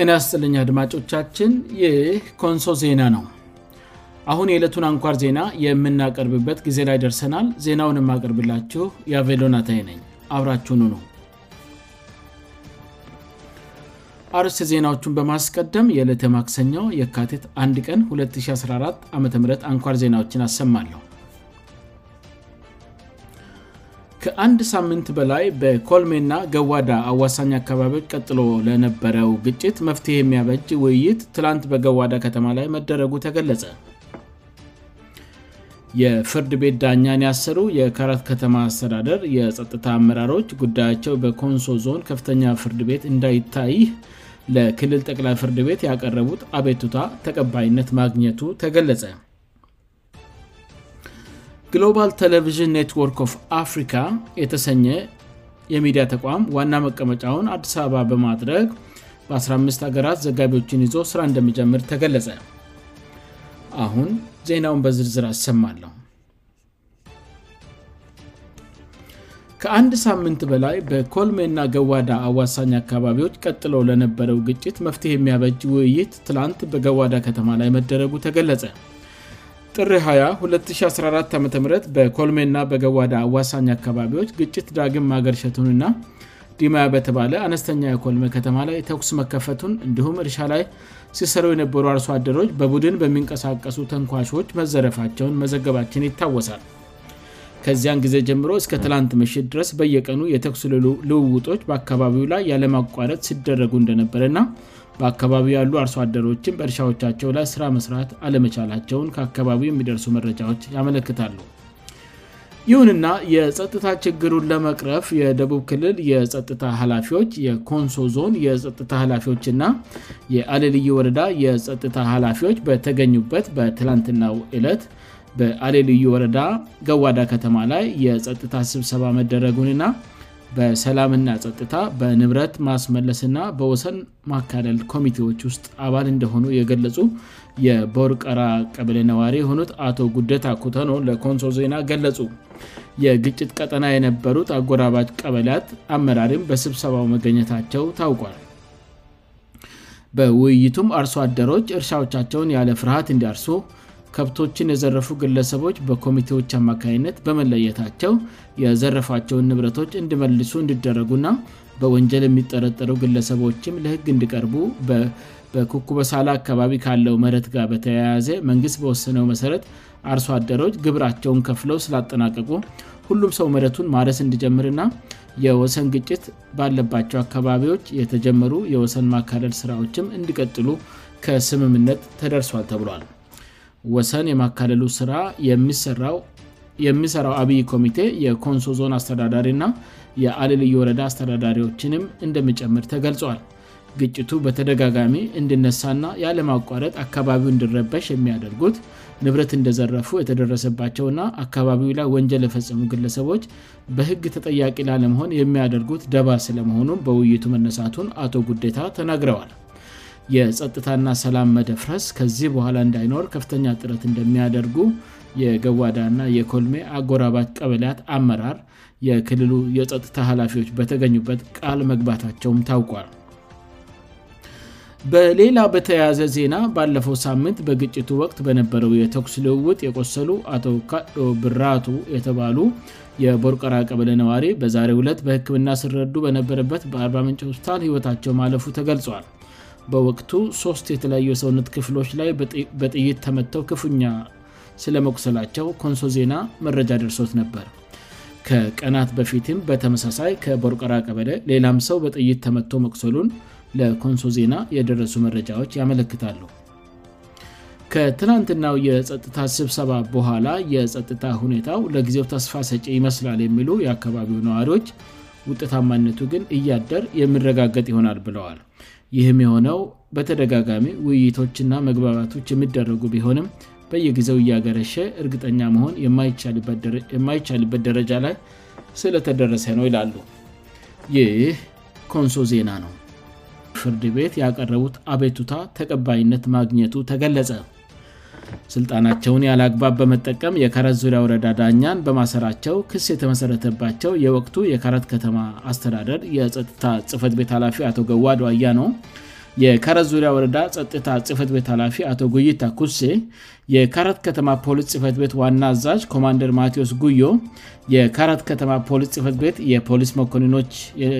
ና ያስጽለኛ አድማጮቻችን ይህ ኮንሶ ዜና ነው አሁን የዕለቱን አንኳር ዜና የምናቀርብበት ጊዜ ላይ ደርሰናል ዜናውን የማቀርብላችሁ የአቬሎናታይ ነኝ አብራችሁኑ ነው አርስ ዜናዎቹን በማስቀደም የዕለት የማክሰኛው የካቴት 1ን ቀን 214 አም አንኳር ዜናዎችን አሰማለሁ ከአንድ ሳምንት በላይ በኮልሜ ና ገዋዳ አዋሳኝ አካባቢዎች ቀጥሎ ለነበረው ግጭት መፍትሄ የሚያበጅ ውይይት ትላንት በገዋዳ ከተማ ላይ መደረጉ ተገለጸ የፍርድ ቤት ዳኛን ያስሩ የካራት ከተማ አስተዳደር የጸጥታ አመራሮች ጉዳያቸው በኮንሶ ዞን ከፍተኛ ፍርድ ቤት እንዳይታይ ለክልል ጠቅላይ ፍርድ ቤት ያቀረቡት አቤቱቷ ተቀባይነት ማግኘቱ ተገለጸ ግሎባል ቴለvዥን ኔትዎርክ ኦf አፍሪካ የተሰኘ የሚዲያ ተቋም ዋና መቀመጫውን አዲስ አበባ በማድረግ በ15 ሀገራት ዘጋቢዎችን ይዞ ሥራ እንደሚጀምር ተገለጸ አሁን ዜናውን በዝርዝር አሰማለሁ ከአንድ ሳምንት በላይ በኮልሜ እና ገዋዳ አዋሳኝ አካባቢዎች ቀጥለ ለነበረው ግጭት መፍትሄ የሚያበጅ ውይይት ትላንት በገዋዳ ከተማ ላይ መደረጉ ተገለጸ ጥሪ 20 2014 ዓም በኮልሜ ና በገዋዳ አዋሳኝ አካባቢዎች ግጭት ዳግም ማገርሸቱን ና ዲማያ በተባለ አነስተኛ የኮልሜ ከተማ ላይ ተኩስ መከፈቱን እንዲሁም እርሻ ላይ ሲሰሩ የነበሩ አርሶ አደሮች በቡድን በሚንቀሳቀሱ ተንኳሾዎች መዘረፋቸውን መዘገባችን ይታወሳል ከዚያን ጊዜ ጀምሮ እስከ ትላንት ምሽት ድረስ በየቀኑ የተኩስ ልውውጦች በአካባቢው ላይ ያለማቋረጥ ሲደረጉ እንደነበረ እና በአካባቢው ያሉ አርሶ አደሮችን በእርሻዎቻቸው ላይ ስራ መስራት አለመቻላቸውን ከአካባቢው የሚደርሱ መረጃዎች ያመለክታሉ ይሁንና የጸጥታ ችግሩን ለመቅረፍ የደቡብ ክልል የጸጥታ ኃላፊዎች የኮንሶ ዞን የጥታ ኃላፊዎችና የአሌልዩ ወረዳ የጥታ ሀላፊዎች በተገኙበት በትላንትና ዕለት በአሌልዩ ወረዳ ገዋዳ ከተማ ላይ የጸጥታ ስብሰባ መደረጉንና በሰላምና ጸጥታ በንብረት ማስመለስና በወሰን ማካለል ኮሚቴዎች ውስጥ አባል እንደሆኑ የገለጹ የቦርቀራ ቀበሌ ነዋሪ የሆኑት አቶ ጉደታ ኮተኖ ለኮንሶ ዜና ገለጹ የግጭት ቀጠና የነበሩት አጎራባጭ ቀበላያት አመራሪም በስብሰባው መገኘታቸው ታውቋል በውይይቱም አርሶ አደሮች እርሻዎቻቸውን ያለ ፍርሃት እንዲያርሱ ከብቶችን የዘረፉ ግለሰቦች በኮሚቴዎች አማካይነት በመለየታቸው የዘረፏቸውን ንብረቶች እንድመልሱ እንድደረጉና በወንጀል የሚጠረጠሩ ግለሰቦችም ለህግ እንድቀርቡ በኩኩበሳላ አካባቢ ካለው መረት ጋር በተያያዘ መንግስት በወሰነው መሠረት አርሶ አደሮች ግብራቸውን ከፍለው ስላጠናቀቁ ሁሉም ሰው መረቱን ማረስ እንድጀምርእና የወሰን ግጭት ባለባቸው አካባቢዎች የተጀመሩ የወሰን ማካለል ስራዎችም እንድቀጥሉ ከስምምነት ተደርሷል ተብሏል ወሰን የማካለሉ ስራ የሚሠራው አብይ ኮሚቴ የኮንሶ ዞን አስተዳዳሪ ና የአልልየወረዳ አስተዳዳሪዎችንም እንደመጨምር ተገልጿዋል ግጭቱ በተደጋጋሚ እንድነሳና ያለማቋረጥ አካባቢው እንድረበሽ የሚያደርጉት ንብረት እንደዘረፉ የተደረሰባቸውና አካባቢው ላይ ወንጀል የፈጸሙ ግለሰቦች በህግ ተጠያቂ ላለመሆን የሚያደርጉት ደባር ስለመሆኑም በውይይቱ መነሳቱን አቶ ጉዴታ ተናግረዋል የጸጥታና ሰላም መደፍረስ ከዚህ በኋላ እንዳይኖር ከፍተኛ ጥረት እንደሚያደርጉ የገዋዳእና የኮልሜ አጎራባት ቀበልያት አመራር የክልሉ የጸጥታ ኃላፊዎች በተገኙበት ቃል መግባታቸውም ታውቋል በሌላ በተያዘ ዜና ባለፈው ሳምንት በግጭቱ ወቅት በነበረው የተኩስ ልውውጥ የቆሰሉ አቶ ካዶ ብራቱ የተባሉ የቦርቀራ ቀበለ ነዋሪ በዛሬ ሁለት በህክምና ስረዱ በነበረበት በ40ምንጭ ሆስፒታል ህይወታቸው ማለፉ ተገልጿል በወቅቱ ሶስት የተለያዩ ሰውነት ክፍሎች ላይ በጥይት ተመተው ክፉኛ ስለመቁሰላቸው ኮንሶ ዜና መረጃ ደርሶት ነበር ከቀናት በፊትም በተመሳሳይ ከቦርቀራ ቀበለ ሌላም ሰው በጥይት ተመቶ መቁሰሉን ለኮንሶ ዜና የደረሱ መረጃዎች ያመለክታሉ ከትናንትናው የጸጥታ ስብሰባ በኋላ የጸጥታ ሁኔታው ለጊዜው ተስፋ ሰጪ ይመስላል የሚሉ የአካባቢው ነዋሪዎች ውጥታማነቱ ግን እያደር የሚረጋገጥ ይሆናል ብለዋል ይህም የሆነው በተደጋጋሚ ውይይቶችና መግባባቶች የሚደረጉ ቢሆንም በየጊዜው እያገረሸ እርግጠኛ መሆን የማይቻልበት ደረጃ ላይ ስለተደረሰ ነው ይላሉ ይህ ኮንሶ ዜና ነው ፍርድ ቤት ያቀረቡት አቤቱታ ተቀባይነት ማግኘቱ ተገለጸ ሥልጣናቸውን ያለ አግባብ በመጠቀም የካረት ዙሪያ ወረዳ ዳኛን በማሰራቸው ክስ የተመሠረተባቸው የወቅቱ የካረት ከተማ አስተዳደር የጸጥታ ጽህፈት ቤት2ላፊ አቶ ገዋድ አያኖ የካረት ዙሪያ ወረዳ ጸጥታ ጽፈት ቤት ላፊ አቶ ጉይታ ኩሴ የካረት ከተማ ፖሊስ ጽህፈት ቤት ዋና አዛዥ ኮማንደር ማትዎስ ጉዮ የካረት ከተማ ፖሊስ ጽህፈት ቤት የፖሊስ መኮንኖች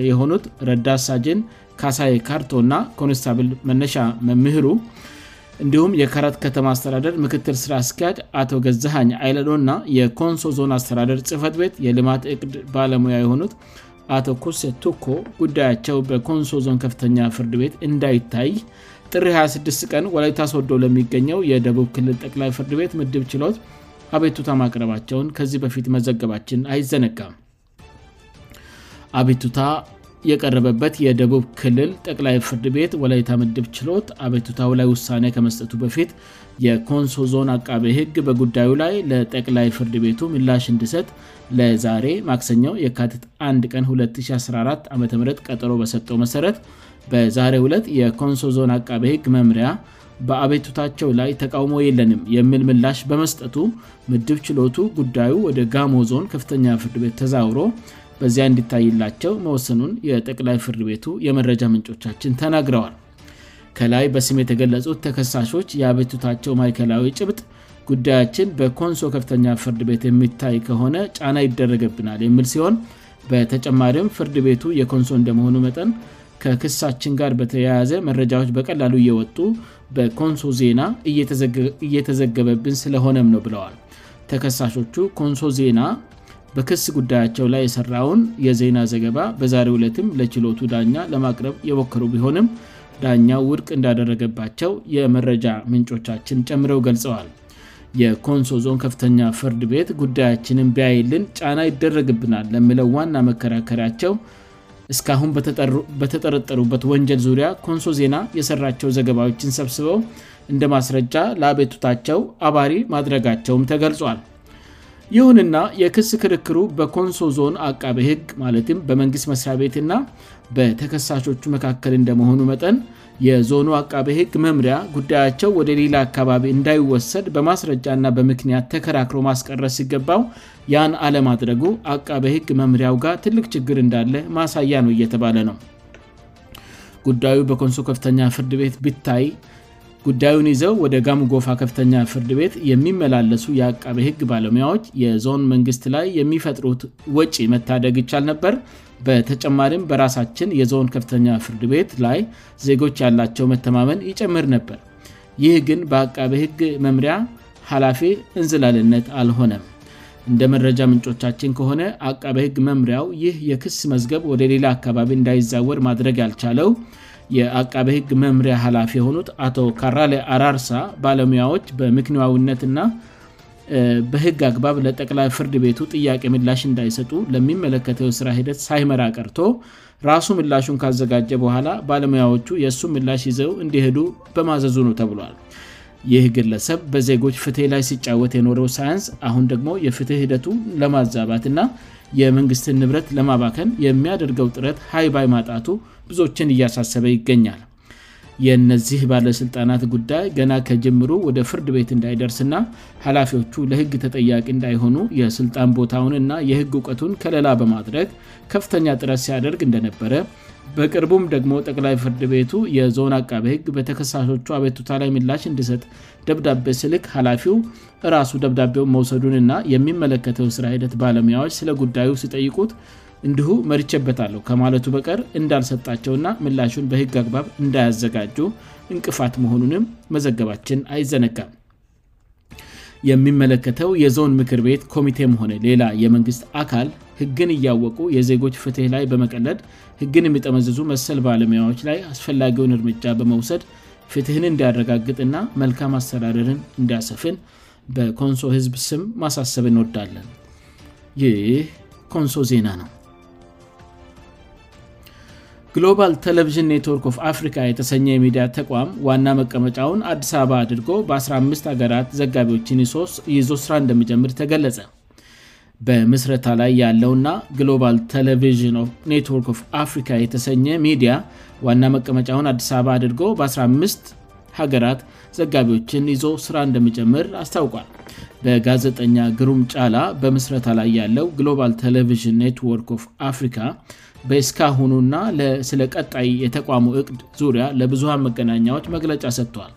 የሆኑት ረዳ ሳጅን ካሳይ ካርቶ እና ኮንስታብል መነሻ መምህሩ እንዲሁም የካረት ከተማ አስተዳደር ምክትል ስራ አስኪያጅ አቶ ገዘሃኝ አይለዶእና የኮንሶ ዞን አስተዳደር ጽፈት ቤት የልማት እቅድ ባለሙያ የሆኑት አቶ ኮሴቱኮ ጉዳያቸው በኮንሶ ዞን ከፍተኛ ፍርድ ቤት እንዳይታይ ጥሪ 26 ቀን ወላይታስወዶ ለሚገኘው የደቡብ ክልል ጠቅላይ ፍርድ ቤት ምድብ ችሎት አቤቱታ ማቅረባቸውን ከዚህ በፊት መዘገባችን አይዘነጋም የቀረበበት የደቡብ ክልል ጠቅላይ ፍርድ ቤት ወላይታ ምድብ ችሎት አቤቱታው ላይ ውሳኔ ከመስጠቱ በፊት የኮንሶ ዞን አቃቤ ህግ በጉዳዩ ላይ ለጠቅላይ ፍርድ ቤቱ ምላሽ እንድሰት ለዛሬ ማክሰኛው የካትት 1 ቀን 214 ዓም ቀጠሮ በሰጠው መሠረት በዛሬ 2ለት የኮንሶ ዞን አቃቤ ህግ መምሪያ በአቤቱታቸው ላይ ተቃውሞ የለንም የምል ምላሽ በመስጠቱ ምድብ ችሎቱ ጉዳዩ ወደ ጋሞ ዞን ከፍተኛ ፍርድ ቤት ተዛውሮ በዚያ እንዲታይላቸው መወሰኑን የጠቅላይ ፍርድ ቤቱ የመረጃ ምንጮቻችን ተናግረዋል ከላይ በስም የተገለጹት ተከሳሾች የአቤቱታቸው ማይከላዊ ጭብጥ ጉዳያችን በኮንሶ ከፍተኛ ፍርድ ቤት የሚታይ ከሆነ ጫና ይደረገብናል የሚል ሲሆን በተጨማሪም ፍርድ ቤቱ የኮንሶ እንደመሆኑ መጠን ከክሳችን ጋር በተያያዘ መረጃዎች በቀላሉ እየወጡ በኮንሶ ዜና እየተዘገበብን ስለሆነም ነው ብለዋል ተከሳሾቹ ኮንሶ ዜና በክስ ጉዳያቸው ላይ የሰራውን የዜና ዘገባ በዛሬ ዕለትም ለችሎቱ ዳኛ ለማቅረብ የሞከሩ ቢሆንም ዳኛው ውድቅ እንዳደረገባቸው የመረጃ ምንጮቻችን ጨምረው ገልጸዋል የኮንሶ ዞን ከፍተኛ ፍርድ ቤት ጉዳያችንን ቢያይልን ጫና ይደረግብናል ለምለው ዋና መከራከሪያቸው እስካሁን በተጠረጠሩበት ወንጀል ዙሪያ ኮንሶ ዜና የሰራቸው ዘገባዎችን ሰብስበው እንደ ማስረጃ ለአቤቱታቸው አባሪ ማድረጋቸውም ተገልጿል ይሁንና የክስ ክርክሩ በኮንሶ ዞን አቃቤ ህግ ማለትም በመንግስት መስሪያ ቤት ና በተከሳሾቹ መካከል እንደመሆኑ መጠን የዞኑ አቃቤ ህግ መምሪያ ጉዳያቸው ወደ ሌላ አካባቢ እንዳይወሰድ በማስረጃና በምክንያት ተከራክሮ ማስቀረስ ሲገባው ያን አለማድረጉ አቃቤ ህግ መምሪያው ጋር ትልቅ ችግር እንዳለ ማሳያ ነው እየተባለ ነው ጉዳዩ በኮንሶ ከፍተኛ ፍርድ ቤት ቢታይ ጉዳዩን ይዘው ወደ ጋምጎፋ ከፍተኛ ፍርድ ቤት የሚመላለሱ የአቃቤ ህግ ባለሙያዎች የዞን መንግስት ላይ የሚፈጥሩት ወጪ መታደግ ይቻል ነበር በተጨማሪም በራሳችን የዞን ከፍተኛ ፍርድ ቤት ላይ ዜጎች ያላቸው መተማመን ይጨምር ነበር ይህ ግን በአቃቤ ህግ መምሪያ ኃላፊ እንዝላልነት አልሆነም እንደ መረጃ ምንጮቻችን ከሆነ አቃቤ ህግ መምሪያው ይህ የክስ መዝገብ ወደ ሌላ አካባቢ እንዳይዛወር ማድረግ ያልቻለው የአቃቢ ህግ መምሪያ ሀላፊ የሆኑት አቶ ካራላ አራርሳ ባለሙያዎች በምክንያውነትእና በህግ አግባብ ለጠቅላይ ፍርድ ቤቱ ጥያቄ ምላሽ እንዳይሰጡ ለሚመለከተው ስራ ሂደት ሳይመራ ቀርቶ ራሱ ምላሹን ካዘጋጀ በኋላ ባለሙያዎቹ የእሱም ምላሽ ይዘው እንዲሄዱ በማዘዙ ነው ተብሏል ይህ ግለሰብ በዜጎች ፍትሄ ላይ ሲጫወት የኖረው ሳይንስ አሁን ደግሞ የፍትሕ ሂደቱ ለማዛባት ና የመንግሥትን ንብረት ለማባከን የሚያደርገው ጥረት ሀይ ባይ ማጣቱ ብዙዎችን እያሳሰበ ይገኛል የእነዚህ ባለስልጣናት ጉዳይ ገና ከጀምሩ ወደ ፍርድ ቤት እንዳይደርስና ሀላፊዎቹ ለህግ ተጠያቂ እንዳይሆኑ የስልጣን ቦታውን እና የህግ እውቀቱን ከሌላ በማድረግ ከፍተኛ ጥረት ሲያደርግ እንደነበረ በቅርቡም ደግሞ ጠቅላይ ፍርድ ቤቱ የዞን አቃቢ ህግ በተከሳሾቹ አቤቱታ ላይ ምላሽ እንድሰጥ ደብዳቤ ስልክ ሀላፊው ራሱ ደብዳቤውን መውሰዱን እና የሚመለከተው ስራ ሂደት ባለሙያዎች ስለ ጉዳዩ ሲጠይቁት እንዲሁ መርቸበታለሁ ከማለቱ በቀር እንዳልሰጣቸውና ምላሹን በህግ አግባብ እንዳያዘጋጁ እንቅፋት መሆኑንም መዘገባችን አይዘነጋም የሚመለከተው የዞን ምክር ቤት ኮሚቴም ሆነ ሌላ የመንግስት አካል ህግን እያወቁ የዜጎች ፍትህ ላይ በመቀለድ ህግን የሚጠመዘዙ መሰል በአለሙያዎች ላይ አስፈላጊውን እርምጃ በመውሰድ ፍትህን እንዳያረጋግጥና መልካም አስተዳደርን እንዲያሰፍን በኮንሶ ህዝብ ስም ማሳሰብን ወዳለን ይህ ኮንሶ ዜና ነው ግሎባል ቴሌቪዥን ኔትወርክ አፍሪካ የተሰኘ ሚዲያ ተቋም ዋና መቀመጫውን አዲስአበባ አድርጎ በ15 ገራ ዘጋቢዎችን ይዞ ስራ እንደሚጀምር ተገለጸ በምስረታ ላይ ያለውእና ግሎባል ቴቪኔር አፍሪካ የተሰኘ ሚዲዋና መቀመጫውን አዲስአበባ አድርጎ በ15 ገራት ዘጋቢዎችን ይዞ ስራ እንደሚጀምር አስታውቋል በጋዜጠኛ ግሩም ጫላ በምስረታ ላይ ያለው ግሎባል ቴቪን ኔትወ አፍሪካ በስካሁኑና ለስለ ቀጣይ የተቋሙ እቅድ ዙሪያ ለብዙሃን መገናኛዎች መግለጫ ሰጥተዋል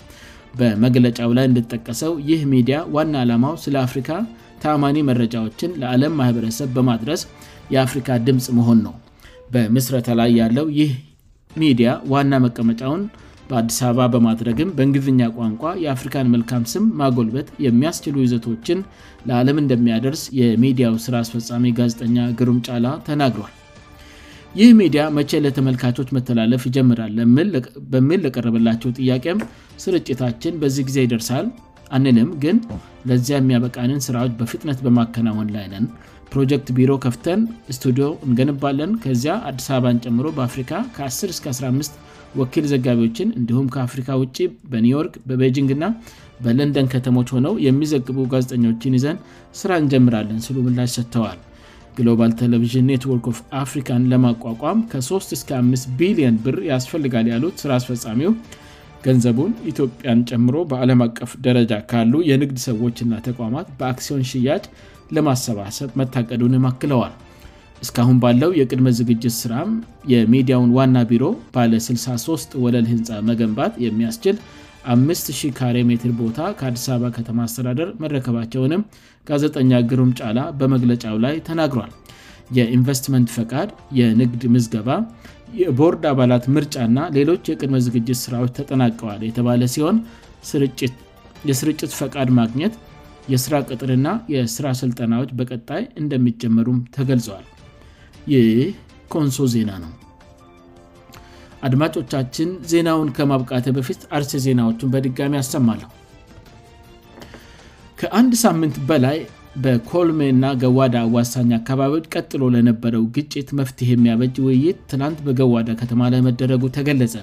በመግለጫው ላይ እንድጠቀሰው ይህ ሚዲያ ዋና ዓላማው ስለ አፍሪካ ታአማኒ መረጃዎችን ለዓለም ማህበረሰብ በማድረስ የአፍሪካ ድምፅ መሆን ነው በምስረተላይ ያለው ይህ ሚዲያ ዋና መቀመጫውን በአዲስ አበባ በማድረግም በእንግዝኛ ቋንቋ የአፍሪካን መልካም ስም ማጎልበት የሚያስችሉ ይዘቶችን ለአለም እንደሚያደርስ የሚዲያው ስራ አስፈፃሚ ጋዜጠኛ ግሩም ጫላ ተናግሯል ይህ ሚዲያ መቼ ለተመልካቾች መተላለፍ ይጀምራል በሚል ለቀረበላቸው ጥያቄም ስርጭታችን በዚ ጊዜ ይደርሳል አንንም ግን ለዚያ የሚያበቃንን ስራዎች በፍጥነት በማከናወን ላይነን ፕሮጀክት ቢሮ ከፍተን ስቱዲዮ እንገንባለን ከዚያ አዲስ አበባን ጨምሮ በአፍሪካ ከ10-15 ወኪል ዘጋቤዎችን እንዲሁም ከአፍሪካ ውጭ በኒውዮርክ በቤጂንግ ና በለንደን ከተሞች ሆነው የሚዘግቡ ጋዜጠኞችን ይዘን ስራ እንጀምራለን ስሉ ምላሽ ሰጥተዋል ግሎባል ቴሌቪዥን ኔትዎርክ ኦፍ አፍሪካን ለማቋቋም ከ35 ቢሊዮን ብር ያስፈልጋል ያሉት ስራ አስፈፃሚው ገንዘቡን ኢትዮጵያን ጨምሮ በዓለም አቀፍ ደረጃ ካሉ የንግድ ሰዎችና ተቋማት በአክሲዮን ሽያጭ ለማሰባሰብ መታቀዱንም አክለዋል እስካሁን ባለው የቅድመ ዝግጅት ስራ የሚዲያውን ዋና ቢሮ ባለ63 ወለል ህንፃ መገንባት የሚያስችል 500 ካ ሜት ቦታ ከአዲስ አበባ ከተማ አስተዳደር መረከባቸውንም ጋዜጠኛ ግሩም ጫላ በመግለጫው ላይ ተናግሯል የኢንቨስትመንት ፈቃድ የንግድ ምዝገባ የቦርድ አባላት ምርጫ ና ሌሎች የቅድመ ዝግጅት ስራዎች ተጠናቀዋል የተባለ ሲሆን የስርጭት ፈቃድ ማግኘት የስራ ቅጥርና የስራ ስልጠናዎች በቀጣይ እንደሚጀመሩም ተገልጿዋል ይህ ኮንሶ ዜና ነው አድማጮቻችን ዜናውን ከማብቃተ በፊት አርስ ዜናዎቹን በድጋሚ ያሰማለሁ ከአንድ ሳምንት በላይ በኮልሜ እና ገዋዳ ዋሳኝ አካባቢዎች ቀጥሎ ለነበረው ግጭት መፍትሄ የሚያበጅ ውይይት ትናንት በገዋዳ ከተማ ላይ መደረጉ ተገለጸ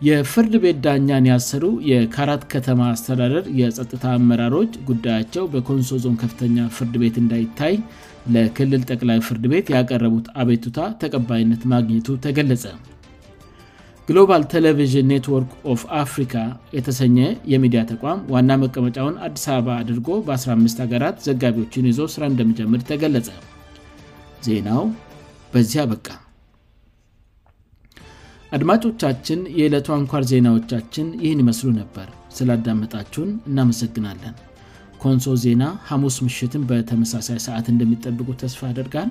የፍርድ ቤት ዳኛን ያሰሩ የካራት ከተማ አስተዳደር የጸጥታ አመራሮች ጉዳያቸው በኮንሶዞን ከፍተኛ ፍርድ ቤት እንዳይታይ ለክልል ጠቅላይ ፍርድ ቤት ያቀረቡት አቤቱታ ተቀባይነት ማግኘቱ ተገለጸ ግሎባል ቴሌቪዥን ኔትወርክ of አፍሪካ የተሰኘ የሚዲያ ተቋም ዋና መቀመጫውን አዲስ አበባ አድርጎ በ15 ሀገራት ዘጋቢዎችን ይዞ ሥራ እንደመጀምር ተገለጸ ዜናው በዚህ አበቃ አድማጮቻችን የዕለቱ አንኳር ዜናዎቻችን ይህን ይመስሉ ነበር ስላዳመጣችሁን እናመሰግናለን ኮንሶ ዜና ሐሙስ ምሽትን በተመሳሳይ ሰዓት እንደሚጠብቁ ተስፋ አድርጋል